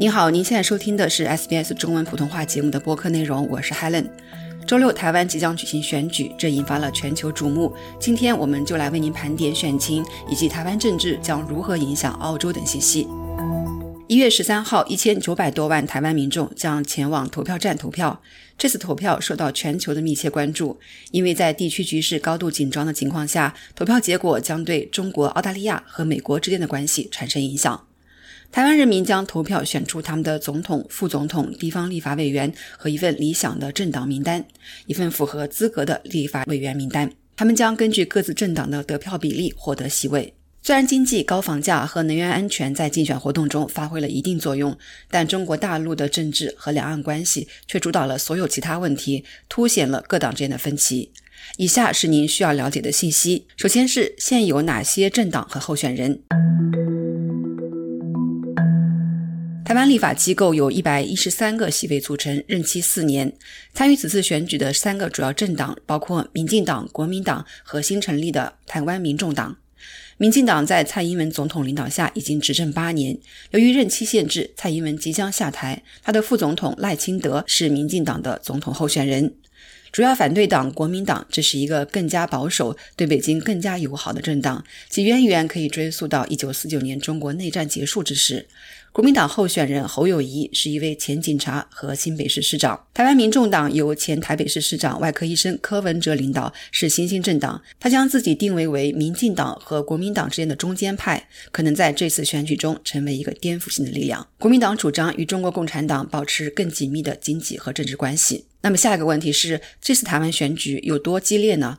您好，您现在收听的是 SBS 中文普通话节目的播客内容，我是 Helen。周六，台湾即将举行选举，这引发了全球瞩目。今天，我们就来为您盘点选情以及台湾政治将如何影响澳洲等信息。一月十三号，一千九百多万台湾民众将前往投票站投票。这次投票受到全球的密切关注，因为在地区局势高度紧张的情况下，投票结果将对中国、澳大利亚和美国之间的关系产生影响。台湾人民将投票选出他们的总统、副总统、地方立法委员和一份理想的政党名单，一份符合资格的立法委员名单。他们将根据各自政党的得票比例获得席位。虽然经济、高房价和能源安全在竞选活动中发挥了一定作用，但中国大陆的政治和两岸关系却主导了所有其他问题，凸显了各党之间的分歧。以下是您需要了解的信息：首先是现有哪些政党和候选人。台湾立法机构有一百一十三个席位组成，任期四年。参与此次选举的三个主要政党包括民进党、国民党和新成立的台湾民众党。民进党在蔡英文总统领导下已经执政八年，由于任期限制，蔡英文即将下台，他的副总统赖清德是民进党的总统候选人。主要反对党国民党，这是一个更加保守、对北京更加友好的政党，其渊源可以追溯到一九四九年中国内战结束之时。国民党候选人侯友谊是一位前警察和新北市市长。台湾民众党由前台北市市长外科医生柯文哲领导，是新兴政党。他将自己定位为民进党和国民党之间的中间派，可能在这次选举中成为一个颠覆性的力量。国民党主张与中国共产党保持更紧密的经济和政治关系。那么下一个问题是，这次台湾选举有多激烈呢？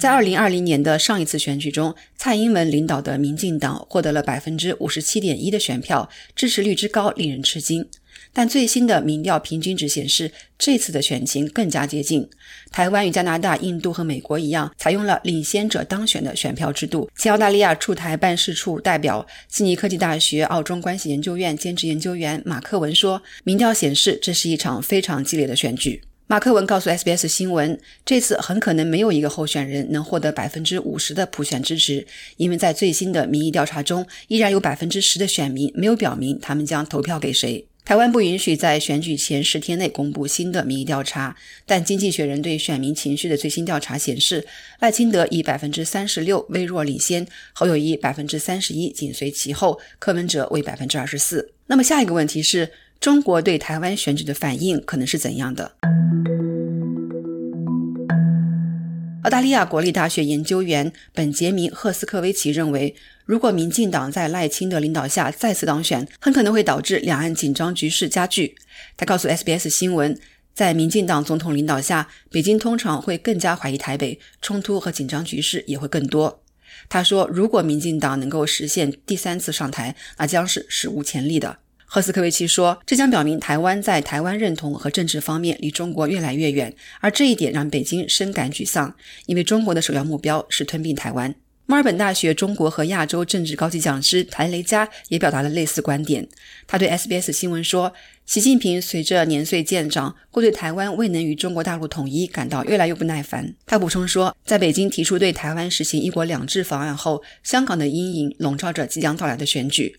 在二零二零年的上一次选举中，蔡英文领导的民进党获得了百分之五十七点一的选票，支持率之高令人吃惊。但最新的民调平均值显示，这次的选情更加接近。台湾与加拿大、印度和美国一样，采用了领先者当选的选票制度。前澳大利亚驻台办事处代表、悉尼科技大学澳中关系研究院兼职研究员马克文说：“民调显示，这是一场非常激烈的选举。”马克文告诉 SBS 新闻，这次很可能没有一个候选人能获得百分之五十的普选支持，因为在最新的民意调查中，依然有百分之十的选民没有表明他们将投票给谁。台湾不允许在选举前十天内公布新的民意调查，但经济学人对选民情绪的最新调查显示，赖清德以百分之三十六微弱领先，侯友谊百分之三十一紧随其后，柯文哲为百分之二十四。那么下一个问题是中国对台湾选举的反应可能是怎样的？澳大利亚国立大学研究员本杰明·赫斯科维奇认为，如果民进党在赖清德领导下再次当选，很可能会导致两岸紧张局势加剧。他告诉 SBS 新闻，在民进党总统领导下，北京通常会更加怀疑台北，冲突和紧张局势也会更多。他说，如果民进党能够实现第三次上台，那将是史无前例的。赫斯科维奇说：“这将表明台湾在台湾认同和政治方面离中国越来越远，而这一点让北京深感沮丧，因为中国的首要目标是吞并台湾。”墨尔本大学中国和亚洲政治高级讲师谭雷佳也表达了类似观点。他对 SBS 新闻说：“习近平随着年岁渐长，会对台湾未能与中国大陆统一感到越来越不耐烦。”他补充说：“在北京提出对台湾实行‘一国两制’方案后，香港的阴影笼罩着即将到来的选举。”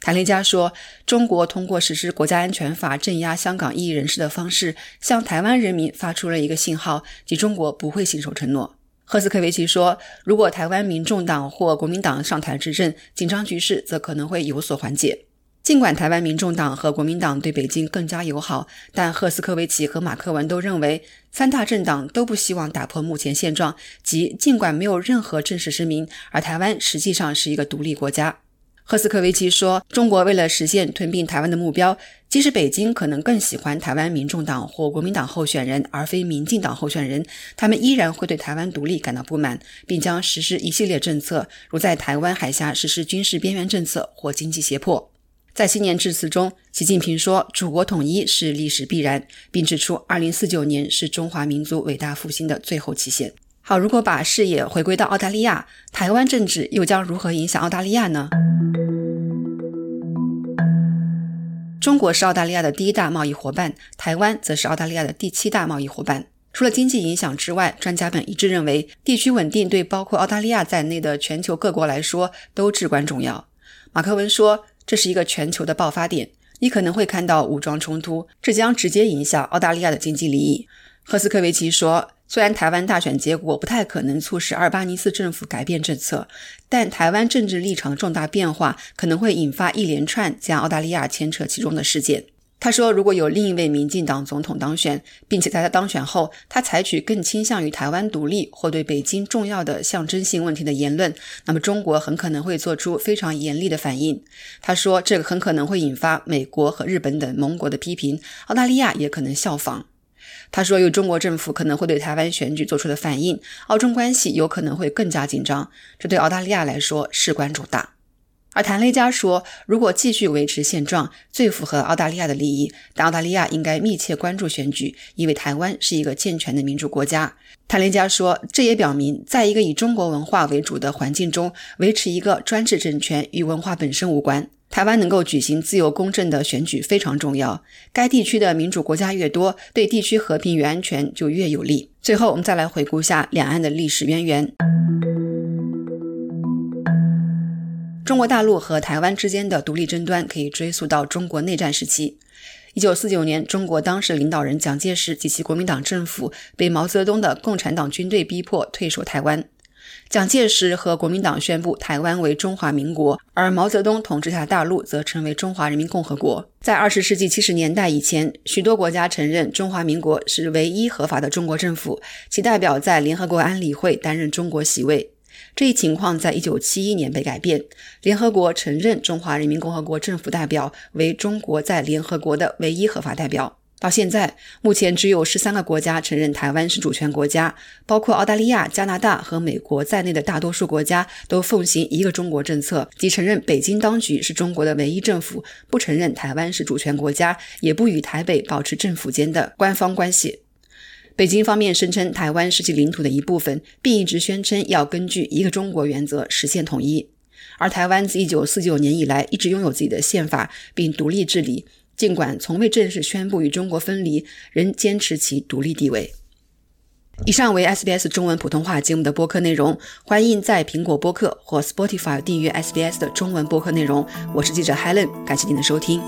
谭雷佳说：“中国通过实施国家安全法镇压香港异议人士的方式，向台湾人民发出了一个信号，即中国不会信守承诺。”赫斯科维奇说：“如果台湾民众党或国民党上台执政，紧张局势则可能会有所缓解。尽管台湾民众党和国民党对北京更加友好，但赫斯科维奇和马克文都认为，三大政党都不希望打破目前现状，即尽管没有任何正式声明，而台湾实际上是一个独立国家。”赫斯科维奇说：“中国为了实现吞并台湾的目标，即使北京可能更喜欢台湾民众党或国民党候选人而非民进党候选人，他们依然会对台湾独立感到不满，并将实施一系列政策，如在台湾海峡实施军事边缘政策或经济胁迫。”在新年致辞中，习近平说：“祖国统一是历史必然，并指出2049年是中华民族伟大复兴的最后期限。”好，如果把视野回归到澳大利亚，台湾政治又将如何影响澳大利亚呢？中国是澳大利亚的第一大贸易伙伴，台湾则是澳大利亚的第七大贸易伙伴。除了经济影响之外，专家们一致认为，地区稳定对包括澳大利亚在内的全球各国来说都至关重要。马克文说，这是一个全球的爆发点，你可能会看到武装冲突，这将直接影响澳大利亚的经济利益。赫斯科维奇说，虽然台湾大选结果不太可能促使阿尔巴尼斯政府改变政策，但台湾政治立场重大变化可能会引发一连串将澳大利亚牵扯其中的事件。他说：“如果有另一位民进党总统当选，并且在他当选后，他采取更倾向于台湾独立或对北京重要的象征性问题的言论，那么中国很可能会做出非常严厉的反应。”他说：“这个很可能会引发美国和日本等盟国的批评，澳大利亚也可能效仿。”他说：“有中国政府可能会对台湾选举做出的反应，澳中关系有可能会更加紧张，这对澳大利亚来说事关重大。”而谭雷加说，如果继续维持现状，最符合澳大利亚的利益。但澳大利亚应该密切关注选举，因为台湾是一个健全的民主国家。谭雷加说，这也表明，在一个以中国文化为主的环境中，维持一个专制政权与文化本身无关。台湾能够举行自由公正的选举非常重要。该地区的民主国家越多，对地区和平与安全就越有利。最后，我们再来回顾一下两岸的历史渊源。中国大陆和台湾之间的独立争端可以追溯到中国内战时期。一九四九年，中国当时领导人蒋介石及其国民党政府被毛泽东的共产党军队逼迫退守台湾。蒋介石和国民党宣布台湾为中华民国，而毛泽东统治下大陆则成为中华人民共和国。在二十世纪七十年代以前，许多国家承认中华民国是唯一合法的中国政府，其代表在联合国安理会担任中国席位。这一情况在一九七一年被改变，联合国承认中华人民共和国政府代表为中国在联合国的唯一合法代表。到现在，目前只有十三个国家承认台湾是主权国家，包括澳大利亚、加拿大和美国在内的大多数国家都奉行一个中国政策，即承认北京当局是中国的唯一政府，不承认台湾是主权国家，也不与台北保持政府间的官方关系。北京方面声称台湾是其领土的一部分，并一直宣称要根据一个中国原则实现统一。而台湾自1949年以来一直拥有自己的宪法，并独立治理，尽管从未正式宣布与中国分离，仍坚持其独立地位。以上为 SBS 中文普通话节目的播客内容，欢迎在苹果播客或 Spotify 订阅 SBS 的中文播客内容。我是记者 Helen，感谢您的收听。